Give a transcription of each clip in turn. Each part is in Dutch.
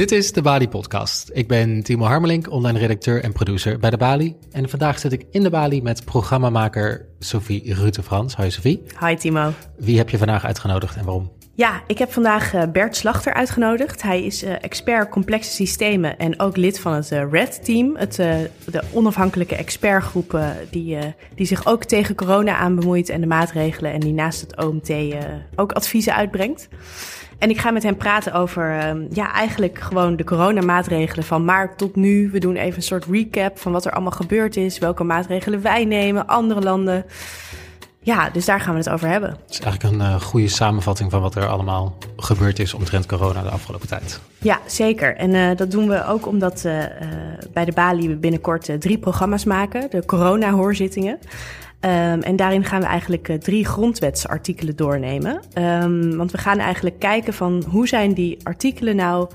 Dit is de Bali Podcast. Ik ben Timo Harmelink, online redacteur en producer bij de Bali. En vandaag zit ik in de Bali met programmamaker Sophie Rutte-Frans. Hoi Sophie. Hi Timo. Wie heb je vandaag uitgenodigd en waarom? Ja, ik heb vandaag eh, Bert Slachter uitgenodigd. Hij is uh, expert complexe systemen en ook lid van het uh, RED-team. Het, de onafhankelijke expertgroep die, die zich ook tegen corona aan bemoeit en de maatregelen. En die naast het OMT ook adviezen uitbrengt. En ik ga met hem praten over ehm, ja, eigenlijk gewoon de coronamaatregelen van maart tot nu. We doen even een soort recap van wat er allemaal gebeurd is, welke maatregelen wij nemen, andere landen. Ja, dus daar gaan we het over hebben. Het is eigenlijk een uh, goede samenvatting van wat er allemaal gebeurd is omtrent corona de afgelopen tijd. Ja, zeker. En uh, dat doen we ook omdat uh, bij de Bali we binnenkort drie programma's maken. De corona-hoorzittingen. Um, en daarin gaan we eigenlijk uh, drie grondwetsartikelen doornemen. Um, want we gaan eigenlijk kijken van hoe zijn die artikelen nou...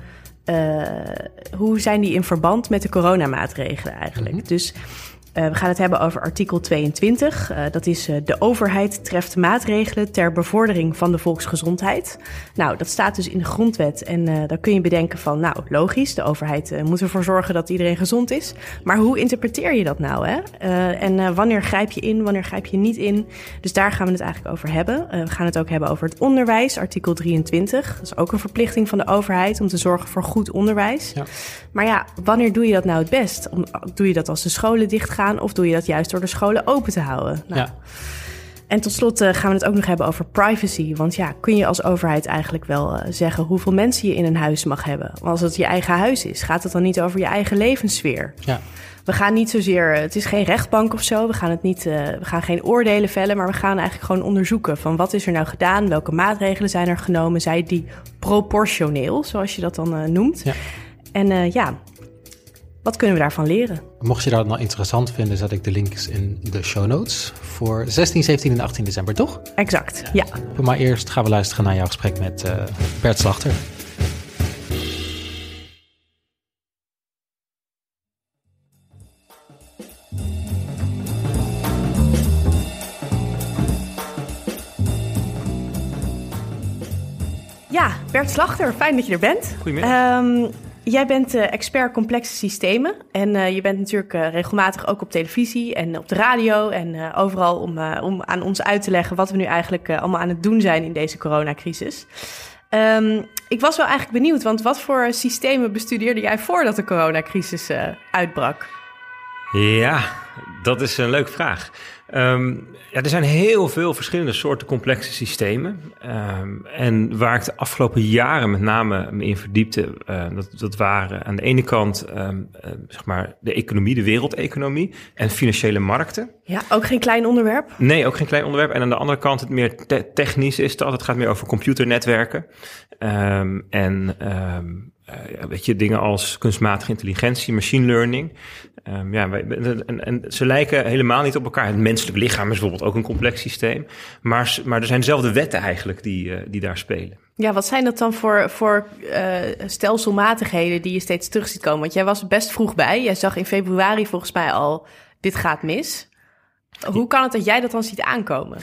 Uh, hoe zijn die in verband met de coronamaatregelen eigenlijk? Mm -hmm. Dus uh, we gaan het hebben over artikel 22. Uh, dat is uh, de overheid treft maatregelen ter bevordering van de volksgezondheid. Nou, dat staat dus in de grondwet. En daar kun je bedenken van, nou, logisch, de overheid moet ervoor zorgen dat iedereen gezond is. Maar hoe interpreteer je dat nou? Hè? en wanneer grijp je in, wanneer grijp je niet in? Dus daar gaan we het eigenlijk over hebben. we gaan het ook hebben over het onderwijs, artikel 23. Dat is ook een verplichting van de overheid om te zorgen voor goed onderwijs. Ja. Maar ja, wanneer doe je dat nou het best? Doe je dat als de scholen dichtgaan? Of doe je dat juist door de scholen open te houden? Nou, ja. En tot slot uh, gaan we het ook nog hebben over privacy. Want ja, kun je als overheid eigenlijk wel uh, zeggen hoeveel mensen je in een huis mag hebben? Want als het je eigen huis is, gaat het dan niet over je eigen levenssfeer? Ja. We gaan niet zozeer, het is geen rechtbank of zo, we gaan, het niet, uh, we gaan geen oordelen vellen, maar we gaan eigenlijk gewoon onderzoeken van wat is er nou gedaan, welke maatregelen zijn er genomen, zijn die proportioneel, zoals je dat dan noemt. Ja. En ja, wat kunnen we daarvan leren? Mocht je dat nou interessant vinden, zet ik de links in de show notes voor 16, 17 en 18 december, toch? Exact, ja. Maar eerst gaan we luisteren naar jouw gesprek met uh, Bert Slachter. Ja, Bert Slachter, fijn dat je er bent. Goedemiddag. Um, Jij bent uh, expert complexe systemen en uh, je bent natuurlijk uh, regelmatig ook op televisie en op de radio en overal om, om aan ons uit te leggen wat we nu eigenlijk allemaal aan het doen zijn in deze coronacrisis. Um, ik was wel eigenlijk benieuwd, want wat voor systemen bestudeerde jij voordat de coronacrisis uitbrak? Ja, dat is een leuke vraag. Um, ja, er zijn heel veel verschillende soorten complexe systemen. Um, en waar ik de afgelopen jaren met name me in verdiepte, uh, dat, dat waren aan de ene kant um, uh, zeg maar de economie, de wereldeconomie en financiële markten. Ja, ook geen klein onderwerp? Nee, ook geen klein onderwerp. En aan de andere kant het meer te technisch is dat. Het gaat meer over computernetwerken. en uh, weet je, dingen als kunstmatige intelligentie, machine learning. Um, ja, en, en, ze lijken helemaal niet op elkaar. Het menselijk lichaam is bijvoorbeeld ook een complex systeem. Maar, maar er zijn dezelfde wetten eigenlijk die, uh, die daar spelen. Ja, wat zijn dat dan voor, voor uh, stelselmatigheden die je steeds terug ziet komen? Want jij was best vroeg bij. Jij zag in februari volgens mij al, dit gaat mis. Hoe kan het dat jij dat dan ziet aankomen?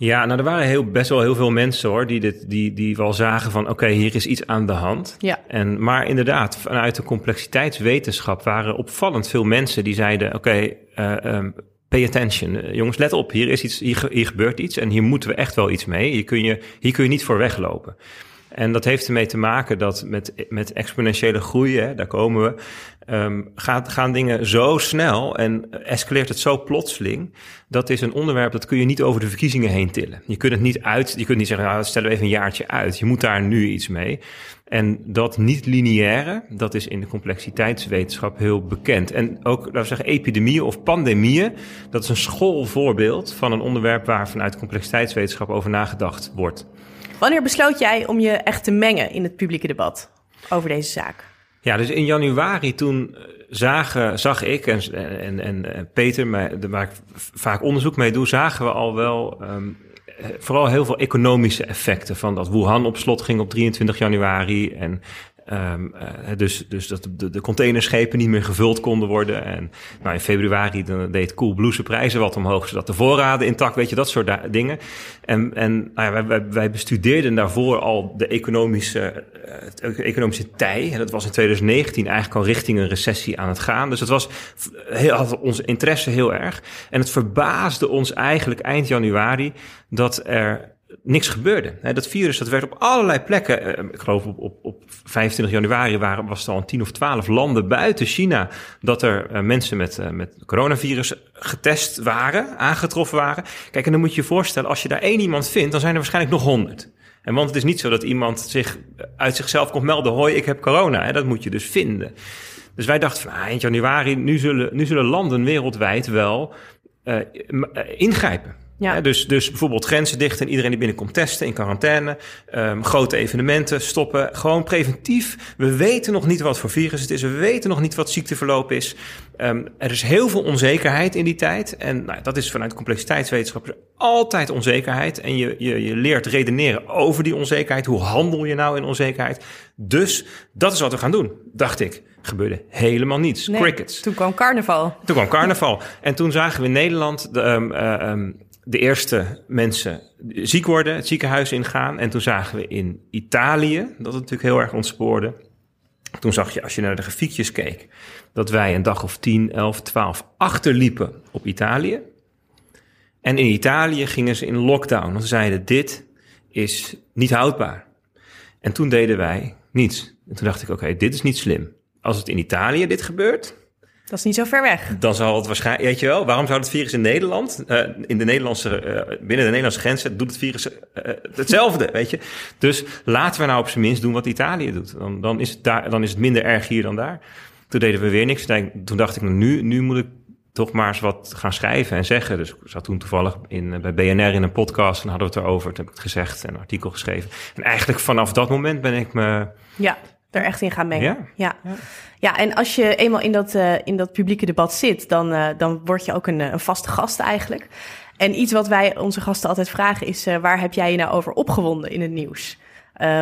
Ja, nou er waren heel, best wel heel veel mensen hoor, die, dit, die, die wel zagen van oké, hier is iets aan de hand. Ja. En, maar inderdaad, vanuit de complexiteitswetenschap waren opvallend veel mensen die zeiden oké, okay, uh, um, pay attention. Uh, jongens, let op, hier, is iets, hier, hier gebeurt iets en hier moeten we echt wel iets mee. Hier kun je, hier kun je niet voor weglopen. En dat heeft ermee te maken dat met, met exponentiële groei, hè, daar komen we, um, gaat, gaan dingen zo snel en escaleert het zo plotseling. Dat is een onderwerp dat kun je niet over de verkiezingen heen tillen. Je kunt het niet uit, je kunt niet zeggen, nou, stellen we even een jaartje uit. Je moet daar nu iets mee. En dat niet-lineaire, dat is in de complexiteitswetenschap heel bekend. En ook, laten we zeggen, epidemieën of pandemieën, dat is een schoolvoorbeeld van een onderwerp waar vanuit complexiteitswetenschap over nagedacht wordt. Wanneer besloot jij om je echt te mengen in het publieke debat over deze zaak? Ja, dus in januari toen eh, zagen, zag ik en, en, en eh, Peter, waar ik vaak onderzoek mee doe, zagen we al wel um, vooral heel veel economische effecten van dat Wuhan op slot ging op 23 januari en Um, uh, dus, dus dat de, containerschepen niet meer gevuld konden worden. En nou, in februari dan deed Coolblue zijn prijzen wat omhoog, zodat de voorraden intact, weet je, dat soort dingen. En, en nou ja, wij, wij, bestudeerden daarvoor al de economische, uh, economische tij. En dat was in 2019 eigenlijk al richting een recessie aan het gaan. Dus dat was heel, had onze interesse heel erg. En het verbaasde ons eigenlijk eind januari dat er niks gebeurde. Dat virus dat werd op allerlei plekken, eh, ik geloof op, op, op 25 januari waren, was er al 10 of 12 landen buiten China dat er uh, mensen met, uh, met coronavirus getest waren, aangetroffen waren. Kijk, en dan moet je je voorstellen, als je daar één iemand vindt, dan zijn er waarschijnlijk nog honderd. En want het is niet zo dat iemand zich uit zichzelf komt melden, hoi, ik heb corona. Dat moet je dus vinden. Dus wij dachten van ah, eind januari, nu zullen, nu zullen landen wereldwijd wel ingrijpen. Ja. dus, dus bijvoorbeeld grenzen dichten en iedereen die binnenkomt testen in quarantaine. Um, grote evenementen stoppen. Gewoon preventief. We weten nog niet wat voor virus het is. We weten nog niet wat ziekteverloop is. Um, er is heel veel onzekerheid in die tijd. En nou, dat is vanuit complexiteitswetenschap altijd onzekerheid. En je, je, je leert redeneren over die onzekerheid. Hoe handel je nou in onzekerheid? Dus dat is wat we gaan doen, dacht ik. Gebeurde helemaal niets. Crickets. Toen kwam carnaval. Toen kwam carnaval. En toen zagen we in Nederland de, um, de eerste mensen ziek worden, het ziekenhuis ingaan. En toen zagen we in Italië, dat het natuurlijk heel erg ontspoorde. Toen zag je, als je naar de grafiekjes keek, dat wij een dag of 10, 11, 12 achterliepen op Italië. En in Italië gingen ze in lockdown. Want ze zeiden, dit is niet houdbaar. En toen deden wij niets. En toen dacht ik, oké, dit is niet slim. Als het in Italië dit gebeurt, dat is niet zo ver weg. Dan zal het waarschijnlijk, weet je wel, waarom zou het virus in Nederland, uh, in de Nederlandse, uh, binnen de Nederlandse grenzen, doet het virus uh, hetzelfde, weet je? Dus laten we nou op zijn minst doen wat Italië doet. Dan, dan, is het daar, dan is het minder erg hier dan daar. Toen deden we weer niks. Toen dacht ik, nu, nu moet ik toch maar eens wat gaan schrijven en zeggen. Dus ik zat toen toevallig in, bij BNR in een podcast en hadden we het erover. Toen heb ik het gezegd en een artikel geschreven. En eigenlijk vanaf dat moment ben ik me... Ja er echt in gaan mengen. Ja. ja. ja. en als je eenmaal in dat, uh, in dat publieke debat zit, dan, uh, dan word je ook een, een vaste gast eigenlijk. En iets wat wij onze gasten altijd vragen is: uh, waar heb jij je nou over opgewonden in het nieuws?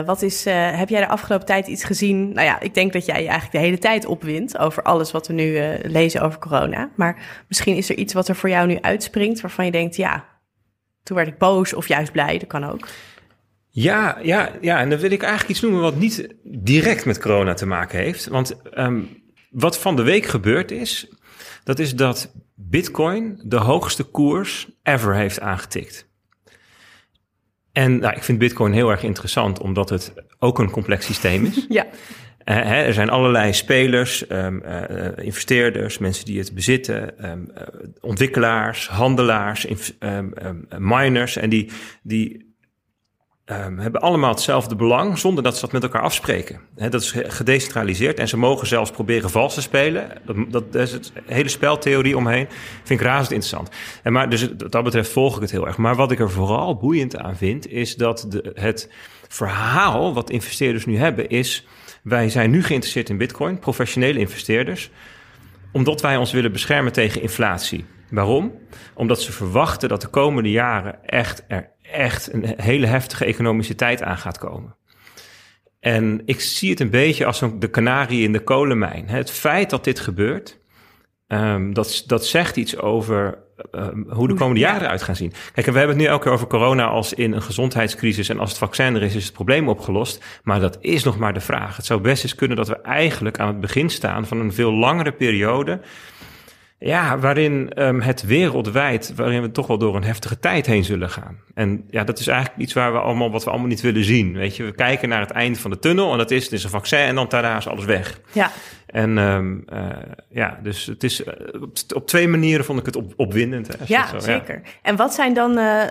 wat is, heb jij de afgelopen tijd iets gezien? Nou ja, ik denk dat jij je eigenlijk de hele tijd opwint over alles wat we nu lezen over corona. Maar misschien is er iets wat er voor jou nu uitspringt waarvan je denkt: ja, toen werd ik boos of juist blij, dat kan ook. Ja, ja, ja, en dan wil ik eigenlijk iets noemen wat niet direct met corona te maken heeft. Want um, wat van de week gebeurd is, dat is dat Bitcoin de hoogste koers ever heeft aangetikt. En nou, ik vind Bitcoin heel erg interessant, omdat het ook een complex systeem is. ja. Uh, hè, er zijn allerlei spelers, um, uh, investeerders, mensen die het bezitten, um, uh, ontwikkelaars, handelaars, miners. En die, die um, hebben allemaal hetzelfde belang zonder dat ze dat met elkaar afspreken. dat is gedecentraliseerd en ze mogen zelfs proberen vals te spelen. Dat, dat, is het hele speltheorie omheen. Vind ik razend interessant. En maar, dus wat dat betreft volg ik het heel erg. Maar wat ik er vooral boeiend aan vind, is dat de, het verhaal wat investeerders nu hebben, is wij zijn nu geïnteresseerd in Bitcoin, professionele investeerders, omdat wij ons willen beschermen tegen inflatie. Waarom? Omdat ze verwachten dat de komende jaren echt er echt een hele heftige economische tijd aan gaat komen. En ik zie het een beetje als de kanarie in de kolenmijn. Het feit dat dit gebeurt, um, dat, dat zegt iets over um, hoe de komende jaren eruit gaan zien. Kijk, we hebben het nu elke keer over corona als in een gezondheidscrisis. En als het vaccin er is, is het probleem opgelost. Maar dat is nog maar de vraag. Het zou best eens kunnen dat we eigenlijk aan het begin staan van een veel langere periode ja, waarin um, het wereldwijd, waarin we toch wel door een heftige tijd heen zullen gaan. En ja, dat is eigenlijk iets waar we allemaal, wat we allemaal niet willen zien. Weet je, we kijken naar het einde van de tunnel en dat is, het is een vaccin en dan tada is alles weg. Ja. En um, uh, ja, dus het is, uh, op, twee manieren vond ik het op, opwindend. Hè, ja, zo, zeker. Ja. En wat zijn dan uh,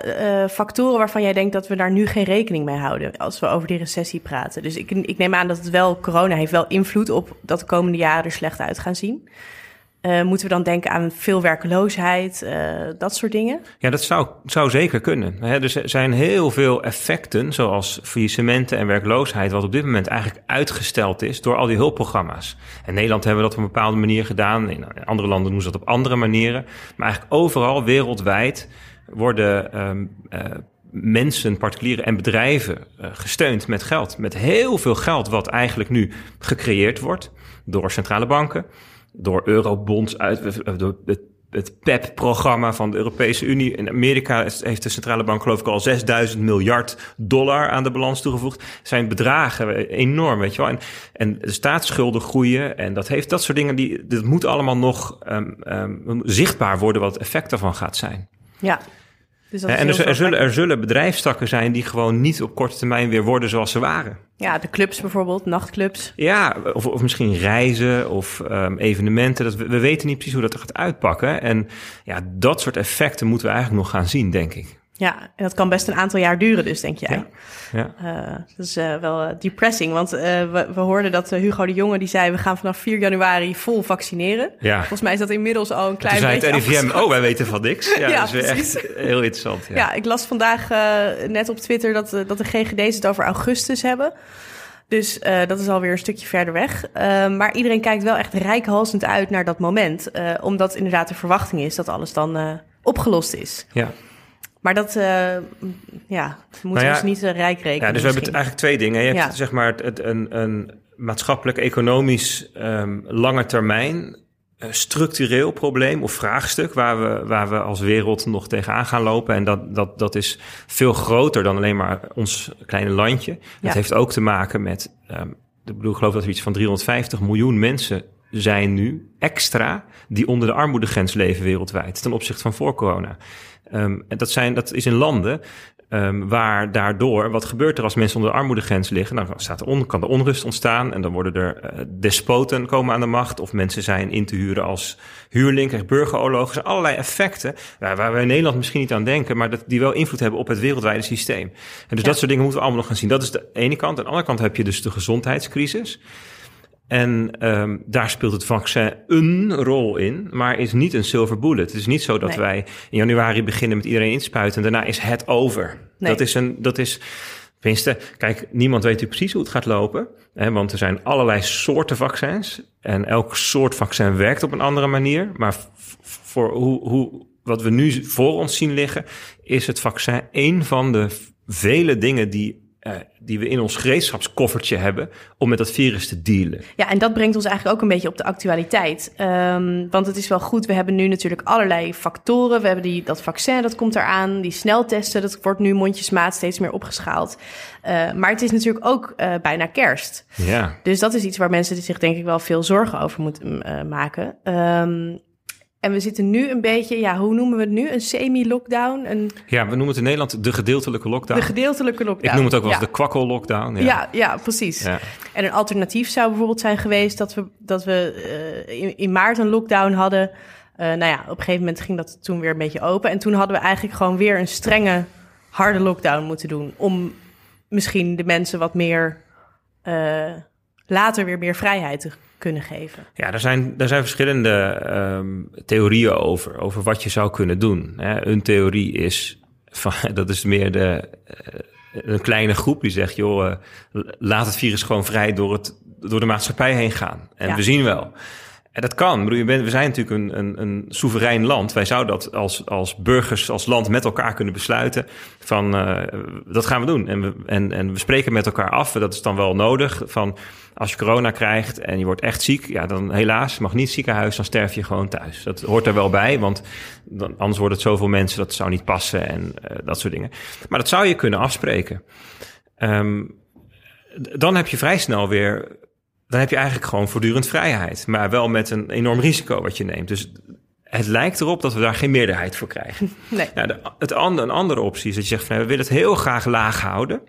factoren waarvan jij denkt dat we daar nu geen rekening mee houden als we over die recessie praten? Dus ik, ik neem aan dat het wel, corona heeft wel invloed op dat de komende jaren er slecht uit gaan zien. Uh, moeten we dan denken aan veel werkloosheid, uh, dat soort dingen? Ja, dat zou, zou zeker kunnen. Er zijn heel veel effecten, zoals faillissementen en werkloosheid, wat op dit moment eigenlijk uitgesteld is door al die hulpprogramma's. In Nederland hebben we dat op een bepaalde manier gedaan. In andere landen doen ze dat op andere manieren. Maar eigenlijk overal wereldwijd worden um, uh, mensen, particulieren en bedrijven gesteund met geld. Met heel veel geld wat eigenlijk nu gecreëerd wordt door centrale banken, door eurobonds, uit, door het het PEP-programma van de Europese Unie. In Amerika heeft de centrale bank geloof ik al 6000 miljard dollar aan de balans toegevoegd. Zijn bedragen enorm, weet je wel. En, en de staatsschulden groeien en dat heeft dat soort dingen. Die, dat moet allemaal nog um, um, zichtbaar worden wat het effect daarvan gaat zijn. Ja. Dus en er, er, zullen, er zullen bedrijfstakken zijn die gewoon niet op korte termijn weer worden zoals ze waren. Ja, de clubs bijvoorbeeld, nachtclubs. Ja, of, of misschien reizen of um, evenementen. Dat, we, we weten niet precies hoe dat er gaat uitpakken. En ja, dat soort effecten moeten we eigenlijk nog gaan zien, denk ik. Ja, en dat kan best een aantal jaar duren dus, denk jij? Ja. ja. Uh, dat is uh, wel uh, depressing, want we, we hoorden dat Hugo de Jonge die zei... we gaan vanaf 4 januari vol vaccineren. Ja. Volgens mij is dat inmiddels al een klein beetje het RIVM, oh, wij weten van niks. Ja, ja dat is weer echt heel interessant. Ja, ja ik las vandaag net op Twitter dat, dat de GGD's het over augustus hebben... Dus uh, dat is alweer een stukje verder weg. Uh, maar iedereen kijkt wel echt rijkhalsend uit naar dat moment. Uh, omdat inderdaad de verwachting is dat alles dan opgelost is. Ja. Maar dat uh, ja, moet nou ja, ons niet uh, rijk rekenen. Ja, dus we hebben eigenlijk twee dingen. Je hebt ja. zeg maar het, een, een maatschappelijk-economisch um, lange termijn uh, structureel probleem of vraagstuk waar we, waar we als wereld nog tegenaan gaan lopen. En dat, dat, dat is veel groter dan alleen maar ons kleine landje. Ja. Dat heeft ook te maken met, um, ik bedoel, ik geloof dat er iets van 350 miljoen mensen zijn nu extra die onder de armoedegrens leven wereldwijd ten opzichte van voor corona. Um, en dat, zijn, dat is in landen um, waar daardoor, wat gebeurt er als mensen onder de armoedegrens liggen? Dan staat er on, kan er onrust ontstaan en dan worden er uh, despoten komen aan de macht. Of mensen zijn in te huren als huurling, krijg burgeroorlogen. Er zijn allerlei effecten waar, waar we in Nederland misschien niet aan denken, maar dat, die wel invloed hebben op het wereldwijde systeem. En dus ja. dat soort dingen moeten we allemaal nog gaan zien. Dat is de ene kant. Aan de andere kant heb je dus de gezondheidscrisis. En um, daar speelt het vaccin een rol in, maar is niet een silver bullet. Het is niet zo dat nee. wij in januari beginnen met iedereen inspuiten en daarna is het over. Nee. Dat is een, dat is, tenminste, kijk, niemand weet natuurlijk precies hoe het gaat lopen. Hè, want er zijn allerlei soorten vaccins en elk soort vaccin werkt op een andere manier. Maar voor hoe, hoe, wat we nu voor ons zien liggen, is het vaccin een van de vele dingen die uh, die we in ons gereedschapskoffertje hebben om met dat virus te dealen. Ja, en dat brengt ons eigenlijk ook een beetje op de actualiteit. Um, want het is wel goed, we hebben nu natuurlijk allerlei factoren. We hebben die, dat vaccin, dat komt eraan. Die sneltesten, dat wordt nu mondjesmaat steeds meer opgeschaald. Uh, maar het is natuurlijk ook uh, bijna kerst. Ja. Dus dat is iets waar mensen zich denk ik wel veel zorgen over moeten maken. Um, en we zitten nu een beetje, ja, hoe noemen we het nu? Een semi-lockdown? Een... Ja, we noemen het in Nederland de gedeeltelijke lockdown. De gedeeltelijke lockdown. Ik noem het ook wel eens ja. de kwakkel-lockdown. Ja, ja, ja precies. Ja. En een alternatief zou bijvoorbeeld zijn geweest dat we, dat we uh, in, in, maart een lockdown hadden. Uh, nou ja, op een gegeven moment ging dat toen weer een beetje open. En toen hadden we eigenlijk gewoon weer een strenge, harde lockdown moeten doen. Om misschien de mensen wat meer, uh, later weer meer vrijheid te kunnen geven? Ja, er zijn, er zijn verschillende um, theorieën over, over wat je zou kunnen doen. Hè. Een theorie is, van, dat is meer de, uh, een kleine groep die zegt, joh, uh, laat het virus gewoon vrij door, het, door de maatschappij heen gaan. En ja. we zien wel. En dat kan. Bedoel, we zijn natuurlijk een, een, een soeverein land. Wij zouden dat als, als burgers, als land met elkaar kunnen besluiten. Van uh, dat gaan we doen. En we, en, en we spreken met elkaar af. Dat is dan wel nodig. Van als je corona krijgt en je wordt echt ziek, ja, dan helaas mag niet ziekenhuis, dan sterf je gewoon thuis. Dat hoort er wel bij, want dan, anders wordt het zoveel mensen, dat zou niet passen en uh, dat soort dingen. Maar dat zou je kunnen afspreken. Um, dan heb je vrij snel weer dan heb je eigenlijk gewoon voortdurend vrijheid. Maar wel met een enorm risico wat je neemt. Dus het lijkt erop dat we daar geen meerderheid voor krijgen. Nee. Ja, de, het andere, een andere optie is dat je zegt van we willen het heel graag laag houden.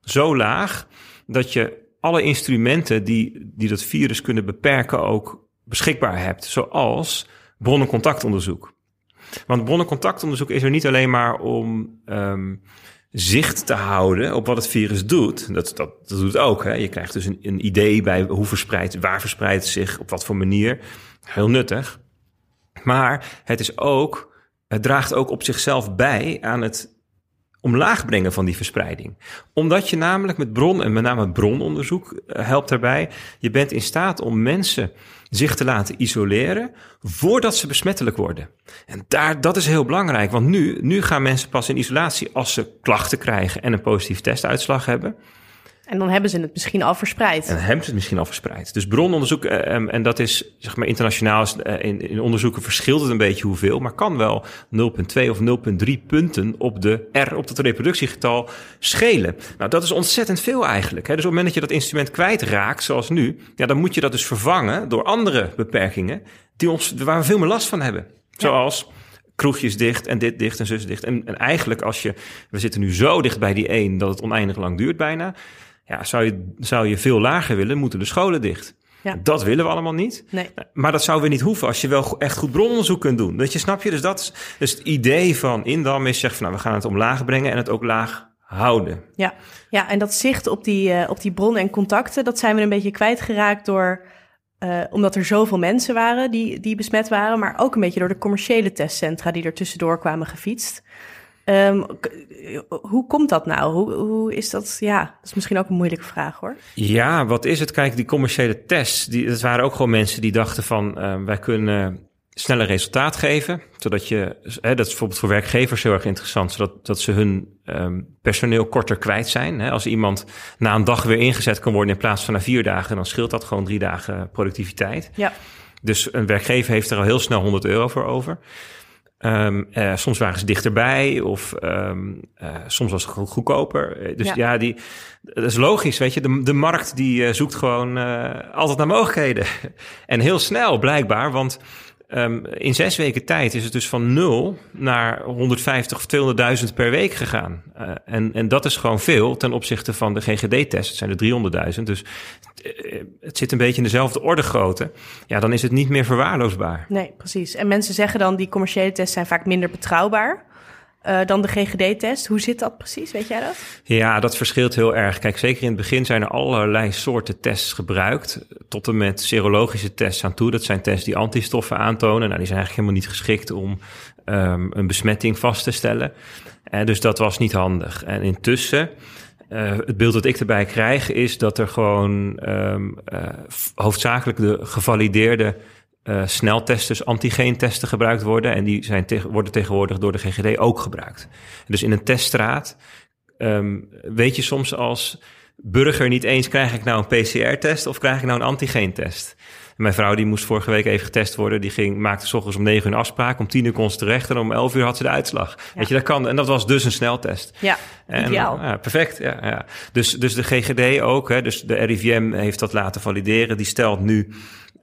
Zo laag dat je alle instrumenten die, die dat virus kunnen beperken ook beschikbaar hebt. Zoals bronnencontactonderzoek. Want bronnencontactonderzoek is er niet alleen maar om um, zicht te houden op wat het virus doet. Dat, dat, dat doet ook. Hè? Je krijgt dus een, een idee bij hoe verspreidt, waar verspreidt het zich, op wat voor manier. Heel nuttig. Maar het is ook, het draagt ook op zichzelf bij aan het omlaag brengen van die verspreiding. Omdat je namelijk met bron, en met name brononderzoek uh, helpt daarbij, je bent in staat om mensen zich te laten isoleren voordat ze besmettelijk worden. En daar, dat is heel belangrijk, want nu, nu gaan mensen pas in isolatie als ze klachten krijgen en een positieve testuitslag hebben. En dan hebben ze het misschien al verspreid. En hebben ze het misschien al verspreid. Dus brononderzoek, eh, ehm, en dat is zeg maar internationaal, eh, in, in onderzoeken verschilt het een beetje hoeveel, maar kan wel 0,2 of 0,3 punten op de R, op het reproductiegetal, schelen. Nou, dat is ontzettend veel eigenlijk. Hè? Dus op het moment dat je dat instrument kwijtraakt, zoals nu, ja, dan moet je dat dus vervangen door andere beperkingen die ons, waar we veel meer last van hebben. Zoals kroegjes dicht en dit dicht en zus dicht. En, en eigenlijk als je, we zitten nu zo dicht bij die 1 dat het oneindig lang duurt bijna. Ja, zou je, zou je veel lager willen, moeten de scholen dicht. Ja. Dat willen we allemaal niet. Nee. Maar dat zou weer niet hoeven als je wel echt goed brononderzoek kunt doen. Dat je, snap je? Dus dat is dus het idee van Indam is zeggen van nou, we gaan het omlaag brengen en het ook laag houden. Ja, ja en dat zicht op die, uh, op die bronnen en contacten, dat zijn we een beetje kwijtgeraakt door, uh, omdat er zoveel mensen waren die, die besmet waren, maar ook een beetje door de commerciële testcentra die er tussendoor kwamen gefietst. Um, hoe komt dat nou? Hoe, hoe is dat? Ja, dat is misschien ook een moeilijke vraag hoor. Ja, wat is het? Kijk, die commerciële tests, die, dat waren ook gewoon mensen die dachten van uh, wij kunnen sneller resultaat geven. Zodat je, hè, dat is bijvoorbeeld voor werkgevers heel erg interessant, zodat dat ze hun um, personeel korter kwijt zijn. Hè. Als iemand na een dag weer ingezet kan worden in plaats van na vier dagen, dan scheelt dat gewoon drie dagen productiviteit. Ja. Dus een werkgever heeft er al heel snel 100 euro voor over. Um, uh, soms waren ze dichterbij of um, uh, soms was het goedkoper. Eh, dus ja, ja die, dat is logisch, weet je. De, de markt die uh, zoekt gewoon altijd naar mogelijkheden. en heel snel blijkbaar, want um, in zes weken tijd is het dus van nul naar 150 of 200.000 per week gegaan. en, en dat is gewoon veel ten opzichte van de GGD-test. Het zijn er 300.000, dus eh, het zit een beetje in dezelfde orde grootte, ja, dan is het niet meer verwaarloosbaar. Nee, precies. En mensen zeggen dan die commerciële tests zijn vaak minder betrouwbaar. Uh, dan de GGD-test. Hoe zit dat precies? Weet jij dat? Ja, dat verschilt heel erg. Kijk, zeker in het begin zijn er allerlei soorten tests gebruikt. Tot en met serologische tests aan toe. Dat zijn tests die antistoffen aantonen. Nou, die zijn eigenlijk helemaal niet geschikt om um, een besmetting vast te stellen. Uh, dus dat was niet handig. En intussen uh, het beeld dat ik erbij krijg is dat er gewoon uh, hoofdzakelijk de gevalideerde uh, sneltesters, antigeentesten gebruikt worden. En die zijn te worden tegenwoordig door de GGD ook gebruikt. Dus in een teststraat um, weet je soms als burger niet eens... krijg ik nou een PCR-test of krijg ik nou een antigeentest? Mijn vrouw die moest vorige week even getest worden. Die ging, maakte s ochtends om negen uur een afspraak. Om tien uur kon ze terecht en om elf uur had ze de uitslag. Weet je, dat kan. En dat was dus een sneltest. Ja, en, ideaal. Ja, perfect. Ja, ja. Dus, dus de GGD ook. Hè, dus de RIVM heeft dat laten valideren. Die stelt nu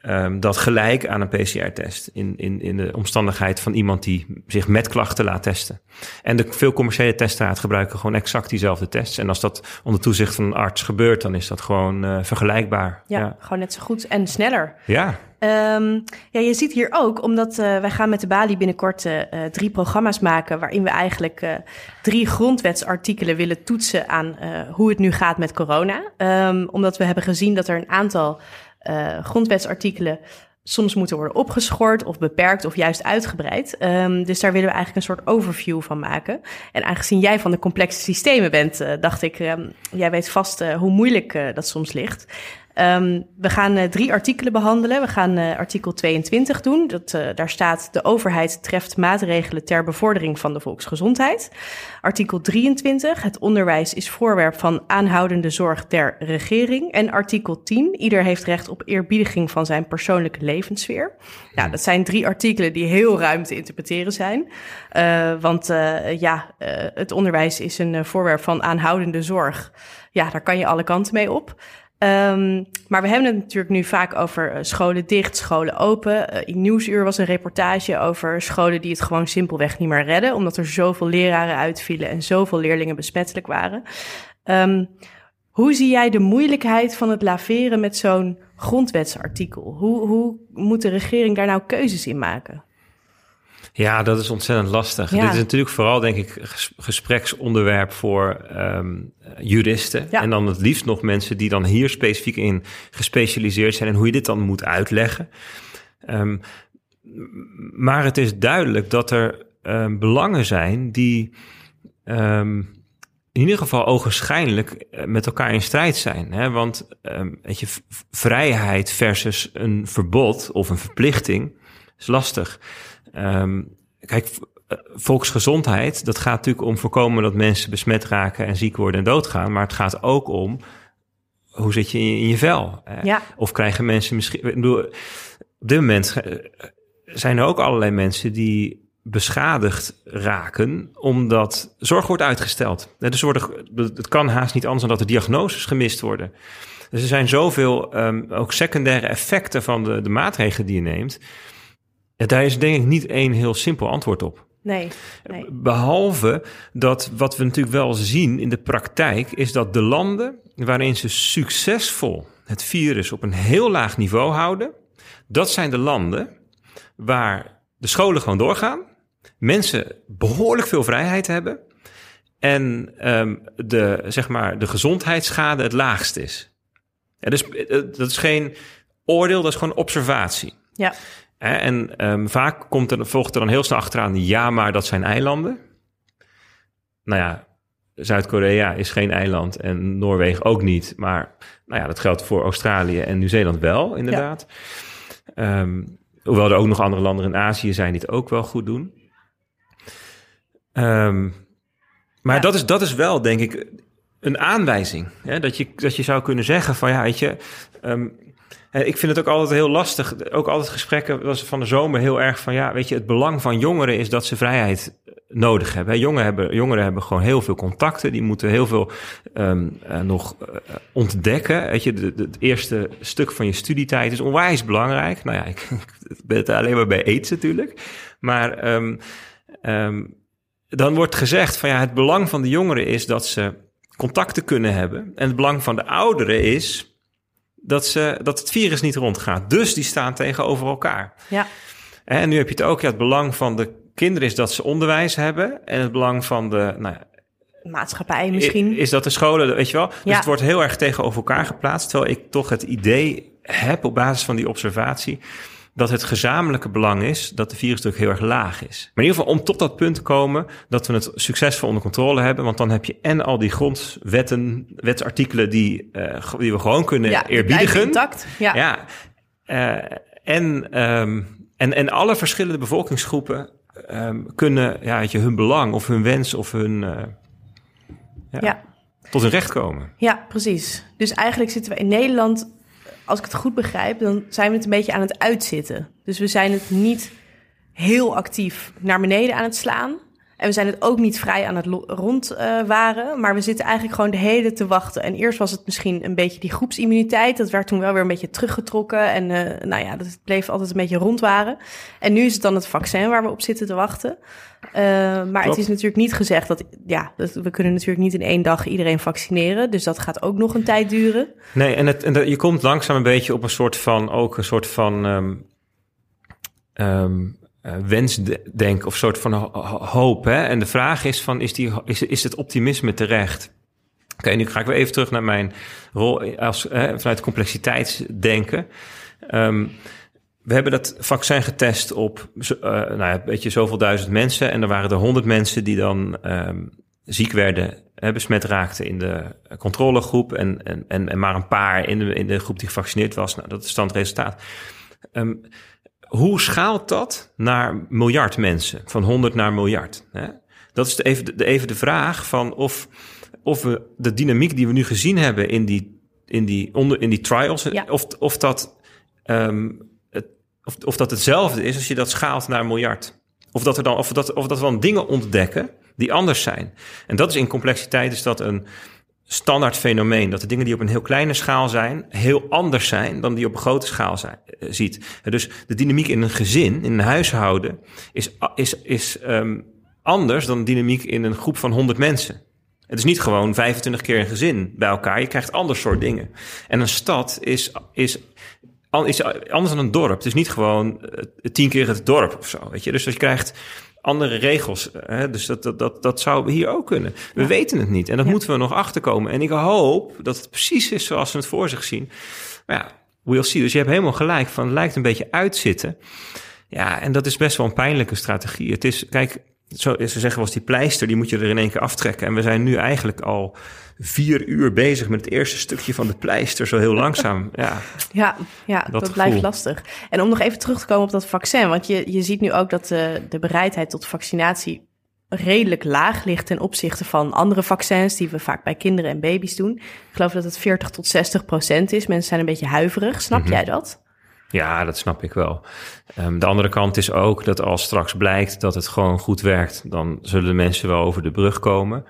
um, dat gelijk aan een PCR-test. In, in, in de omstandigheid van iemand die zich met klachten laat testen. En de veel commerciële teststraat gebruiken gewoon exact diezelfde tests. En als dat onder toezicht van een arts gebeurt, dan is dat gewoon uh, vergelijkbaar. Ja, ja, gewoon net zo goed en sneller. Ja. Um, ja, je ziet hier ook, omdat uh, wij gaan met de Bali binnenkort uh, drie programma's maken... waarin we eigenlijk uh, drie grondwetsartikelen willen toetsen aan hoe het nu gaat met corona. Um, omdat we hebben gezien dat er een aantal uh, grondwetsartikelen soms moeten worden opgeschort of beperkt of juist uitgebreid. Um, dus daar willen we eigenlijk een soort overview van maken. En aangezien jij van de complexe systemen bent, uh, dacht ik, um, jij weet vast uh, hoe moeilijk dat soms ligt. Um, we gaan uh, drie artikelen behandelen. We gaan uh, artikel 22 doen. Dat, uh, daar staat de overheid treft maatregelen ter bevordering van de volksgezondheid. Artikel 23. Het onderwijs is voorwerp van aanhoudende zorg der regering. En artikel 10. Ieder heeft recht op eerbiediging van zijn persoonlijke levenssfeer. Nou, dat zijn drie artikelen die heel ruim te interpreteren zijn. want ja, het onderwijs is een voorwerp van aanhoudende zorg. Ja, daar kan je alle kanten mee op. Um, maar we hebben het natuurlijk nu vaak over uh, scholen dicht, scholen open. Uh, in Nieuwsuur was een reportage over scholen die het gewoon simpelweg niet meer redden, omdat er zoveel leraren uitvielen en zoveel leerlingen besmettelijk waren. Um, hoe zie jij de moeilijkheid van het laveren met zo'n grondwetsartikel? Hoe, hoe moet de regering daar nou keuzes in maken? Ja, dat is ontzettend lastig. Dit is natuurlijk vooral, denk ik, gespreksonderwerp voor um, juristen. En dan het liefst nog mensen die dan hier specifiek in gespecialiseerd zijn en hoe je dit dan moet uitleggen. Um, maar het is duidelijk dat er um, belangen zijn die in ieder geval ogenschijnlijk eh, met elkaar in strijd zijn. Hè? Want weet je, vrijheid versus een verbod of een verplichting is lastig. Um, kijk, eh, volksgezondheid, dat gaat natuurlijk om voorkomen dat mensen besmet raken en ziek worden en doodgaan. Maar het gaat ook om hoe zit je in je, vel? Ja. Of krijgen mensen misschien. Ik bedoel, op dit moment eh, zijn er ook allerlei mensen die beschadigd raken omdat zorg wordt uitgesteld. Dus worden, het kan haast niet anders dan dat de diagnoses gemist worden. Dus er zijn zoveel um, ook secundaire effecten van de, de maatregelen die je neemt. Ja, daar is denk ik niet één heel simpel antwoord op. Nee, nee. Behalve dat wat we natuurlijk wel zien in de praktijk, is dat de landen waarin ze succesvol het virus op een heel laag niveau houden, dat zijn de landen waar de scholen gewoon doorgaan, mensen behoorlijk veel vrijheid hebben en um, de, zeg maar, de gezondheidsschade het laagst is. Ja, dus eh, dat is geen oordeel, dat is gewoon observatie. Ja. En um, vaak komt er, volgt er dan heel snel achteraan, ja, maar dat zijn eilanden. Nou ja, Zuid-Korea is geen eiland en Noorwegen ook niet. Maar nou ja, dat geldt voor Australië en Nieuw-Zeeland wel, inderdaad. Ja. Um, hoewel er ook nog andere landen in Azië zijn die het ook wel goed doen. Um, maar ja. dat, is, dat is wel, denk ik, een aanwijzing. Hè? Dat, je, dat je zou kunnen zeggen van ja, weet je. Um, ik vind het ook altijd heel lastig. Ook altijd gesprekken was van de zomer heel erg van ja, weet je, het belang van jongeren is dat ze vrijheid nodig hebben. Jongeren hebben, jongeren hebben gewoon heel veel contacten. Die moeten heel veel um, uh, nog uh, ontdekken. Weet je, het eerste stuk van je studietijd is onwijs belangrijk. Nou ja, ik, ben het alleen maar bij aids natuurlijk. Maar um, um, dan wordt gezegd van ja, het belang van de jongeren is dat ze contacten kunnen hebben. En het belang van de ouderen is dat, ze, dat het virus niet rondgaat. Dus die staan tegenover elkaar. Ja. En nu heb je het ook, ja, het belang van de kinderen is dat ze onderwijs hebben. En het belang van de, nou maatschappij misschien. Is dat de scholen, weet je wel? Dus ja. het wordt heel erg tegenover elkaar geplaatst. Terwijl ik toch het idee heb op basis van die observatie dat het gezamenlijke belang is dat de virusdruk heel erg laag is. Maar in ieder geval om tot dat punt te komen dat we het succesvol onder controle hebben. Want dan heb je en al die grondwetten, wetsartikelen die, uh, die we gewoon kunnen ja, eerbiedigen. Intact. Ja. ja uh, en, um, en, en alle verschillende bevolkingsgroepen um, kunnen ja, weet je, hun belang of hun wens of hun... Uh, ja, ja. Tot hun recht komen. Ja, precies. Dus eigenlijk zitten we in Nederland als ik het goed begrijp, dan zijn we het een beetje aan het uitzitten. Dus we zijn het niet heel actief naar beneden aan het slaan. En we zijn het ook niet vrij aan het rondwaren. Uh, maar we zitten eigenlijk gewoon de hele te wachten. En eerst was het misschien een beetje die groepsimmuniteit. Dat werd toen wel weer een beetje teruggetrokken. En uh, nou ja, dat bleef altijd een beetje rondwaren. En nu is het dan het vaccin waar we op zitten te wachten. Uh, maar Klopt. het is natuurlijk niet gezegd dat, ja, dat, we kunnen natuurlijk niet in één dag iedereen vaccineren. Dus dat gaat ook nog een tijd duren. Nee, en, het, en je komt langzaam een beetje op een soort van, ook een soort van, um, um, uh, wensdenk of soort van hoop. Hè? En de vraag is van, is, die, is, is het optimisme terecht? Oké, nu ga ik weer even terug naar mijn rol als, vanuit complexiteitsdenken. Um, we hebben dat vaccin getest op uh, nou ja, weet je, zoveel duizend mensen. En er waren er honderd mensen die dan um, ziek werden, hè, besmet raakten in de controlegroep. En, en, en, maar een paar in de, in de groep die gevaccineerd was. Nou, dat is dan het resultaat. Um, hoe schaalt dat naar miljard mensen? Van 100 naar miljard. Hè? Dat is de, even, de, even de vraag van of, of we de dynamiek die we nu gezien hebben in die, in die, onder, in die trials, ja. of, of, dat, um, het, of, of dat hetzelfde is als je dat schaalt naar een miljard. Of dat, er dan, of, dat, of dat we dan dingen ontdekken die anders zijn. En dat is in complexiteit is dat een, standaard fenomeen. Dat de dingen die op een heel kleine schaal zijn, heel anders zijn dan die op een grote schaal zijn, uh, ziet. Dus de dynamiek in een gezin, in een huishouden, is, is, is um, anders dan de dynamiek in een groep van 100 mensen. Het is niet gewoon 25 keer een gezin bij elkaar. Je krijgt ander soort dingen. En een stad is, is, anders dan een dorp. Het is niet gewoon uh, tien keer het dorp of zo. Weet je? Dus je krijgt andere regels. Hè? Dus dat, dat, dat, dat zou hier ook kunnen. We ja. weten het niet en dat ja. moeten we nog achterkomen. En ik hoop dat het precies is zoals we het voor zich zien. Maar ja, we'll see. Dus je hebt helemaal gelijk van het lijkt een beetje uitzitten. Ja, en dat is best wel een pijnlijke strategie. Het is, kijk, zo, ze zeggen was die pleister, die moet je er in één keer aftrekken. En we zijn nu eigenlijk al vier uur bezig met het eerste stukje van de pleister, zo heel langzaam. Ja, ja, ja dat, blijft lastig. En om nog even terug te komen op dat vaccin, want je, je ziet nu ook dat de, de bereidheid tot vaccinatie redelijk laag ligt ten opzichte van andere vaccins die we vaak bij kinderen en baby's doen. Ik geloof dat het 40 tot 60 procent is. Mensen zijn een beetje huiverig. Snap mhm. jij dat? Ja, dat snap ik wel. Um, de andere kant is ook dat als straks blijkt dat het gewoon goed werkt, dan zullen de mensen wel over de brug komen.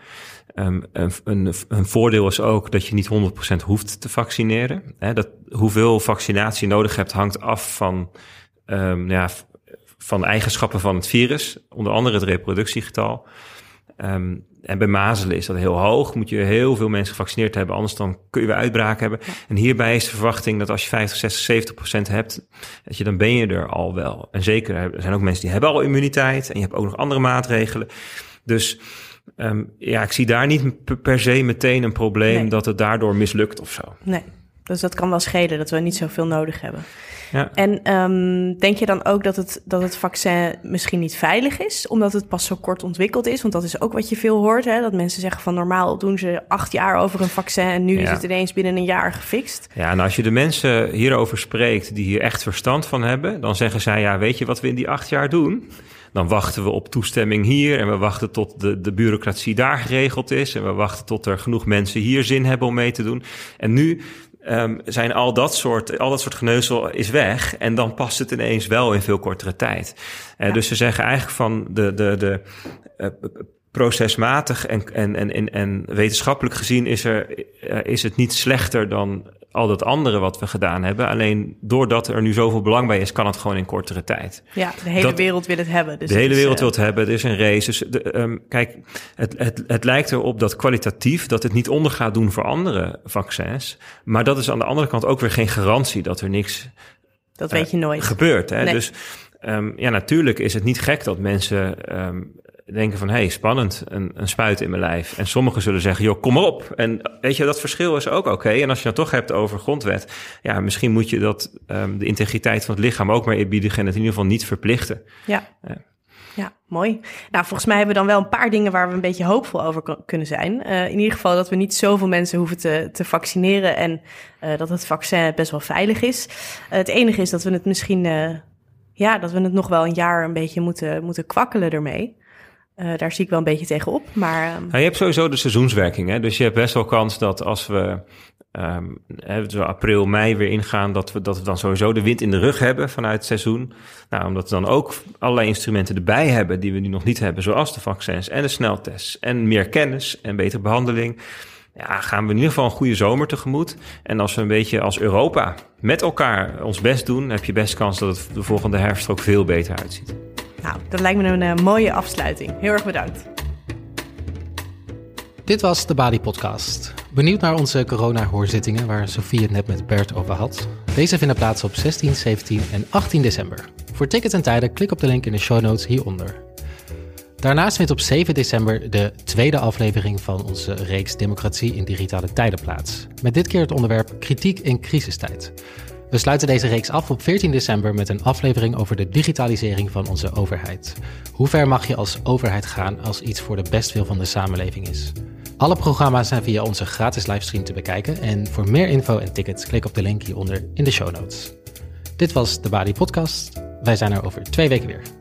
Um, een, een, een, voordeel is ook dat je niet 100% hoeft te vaccineren. Dat, hoeveel vaccinatie je nodig hebt hangt af van, um, ja, van eigenschappen van het virus, onder andere het reproductiegetal. Um, en bij mazelen is dat heel hoog. Moet je heel veel mensen gevaccineerd hebben, anders dan kun je weer uitbraak hebben. En hierbij is de verwachting dat als je 50, 60, 70 procent hebt, dat je, dan ben je er al wel. En zeker, er zijn ook mensen die hebben al immuniteit en je hebt ook nog andere maatregelen. Dus um, ja, ik zie daar niet per se meteen een probleem dat het daardoor mislukt of zo. Nee, dus dat kan wel schelen dat we niet zoveel nodig hebben. Ja. En um, denk je dan ook dat het, dat het vaccin misschien niet veilig is, omdat het pas zo kort ontwikkeld is? Want dat is ook wat je veel hoort, hè? dat mensen zeggen van normaal doen ze acht jaar over een vaccin en nu is het ineens binnen een jaar gefixt. Ja, en als je de mensen hierover spreekt die hier echt verstand van hebben, dan zeggen zij, ja, weet je wat we in die acht jaar doen? Dan wachten we op toestemming hier en we wachten tot de, de bureaucratie daar geregeld is en we wachten tot er genoeg mensen hier zin hebben om mee te doen. En nu um, zijn al dat soort, al dat soort geneuzel is weg. En dan past het ineens wel in veel kortere tijd. Uh, Dus ze zeggen eigenlijk van de, de, de uh, procesmatig en, en, en, en wetenschappelijk gezien is, er, uh, is het niet slechter dan al dat andere wat we gedaan hebben. Alleen doordat er nu zoveel belang bij is, kan het gewoon in kortere tijd. Ja, de hele wereld wil het hebben. Dus de hele wereld uh... wil het hebben. Er is een race. Dus de, um, kijk, het, het, het lijkt erop dat kwalitatief dat het niet onder gaat doen voor andere vaccins. Maar dat is aan de andere kant ook weer geen garantie dat er niks. Dat weet je nooit. Gebeurt. Hè? Nee. Dus um, ja, natuurlijk is het niet gek dat mensen um, denken van, hey, spannend, een, een spuit in mijn lijf. En sommigen zullen zeggen, joh, kom op. En weet je, dat verschil is ook oké. En als je het toch hebt over grondwet, ja, misschien moet je dat, um, de integriteit van het lichaam ook maar eerbiedigen en het in ieder geval niet verplichten. Ja. ja. Ja, mooi. Nou, volgens mij hebben we dan wel een paar dingen waar we een beetje hoopvol over kunnen zijn. Uh, in ieder geval dat we niet zoveel mensen hoeven te, te vaccineren en uh, dat het vaccin best wel veilig is. Uh, het enige is dat we het misschien, ja, dat we het nog wel een jaar een beetje moeten, moeten kwakkelen ermee. Uh, daar zie ik wel een beetje tegenop. Maar, um... nou, je hebt sowieso de seizoenswerking. Hè? Dus je hebt best wel kans dat als we um, zo april, mei weer ingaan, dat we, dat we dan sowieso de wind in de rug hebben vanuit het seizoen. Nou, omdat we dan ook allerlei instrumenten erbij hebben die we nu nog niet hebben, zoals de vaccins en de sneltests en meer kennis en betere behandeling. Ja, gaan we in ieder geval een goede zomer tegemoet. En als we een beetje als Europa met elkaar ons best doen, heb je best kans dat het de volgende herfst ook veel beter uitziet. Nou, dat lijkt me een uh, mooie afsluiting. Heel erg bedankt. Dit was de Bali Podcast. Benieuwd naar onze corona-hoorzittingen waar Sofie het net met Bert over had? Deze vinden plaats op 16, 17 en 18 december. Voor tickets en tijden klik op de link in de show notes hieronder. Daarnaast vindt op 7 december de tweede aflevering van onze reeks Democratie in digitale tijden plaats. Met dit keer het onderwerp kritiek in crisistijd. We sluiten deze reeks af op 14 december met een aflevering over de digitalisering van onze overheid. Hoe ver mag je als overheid gaan als iets voor de bestwil van de samenleving is? Alle programma's zijn via onze gratis livestream te bekijken en voor meer info en tickets klik op de link hieronder in de show notes. Dit was de Bali Podcast. Wij zijn er over twee weken weer.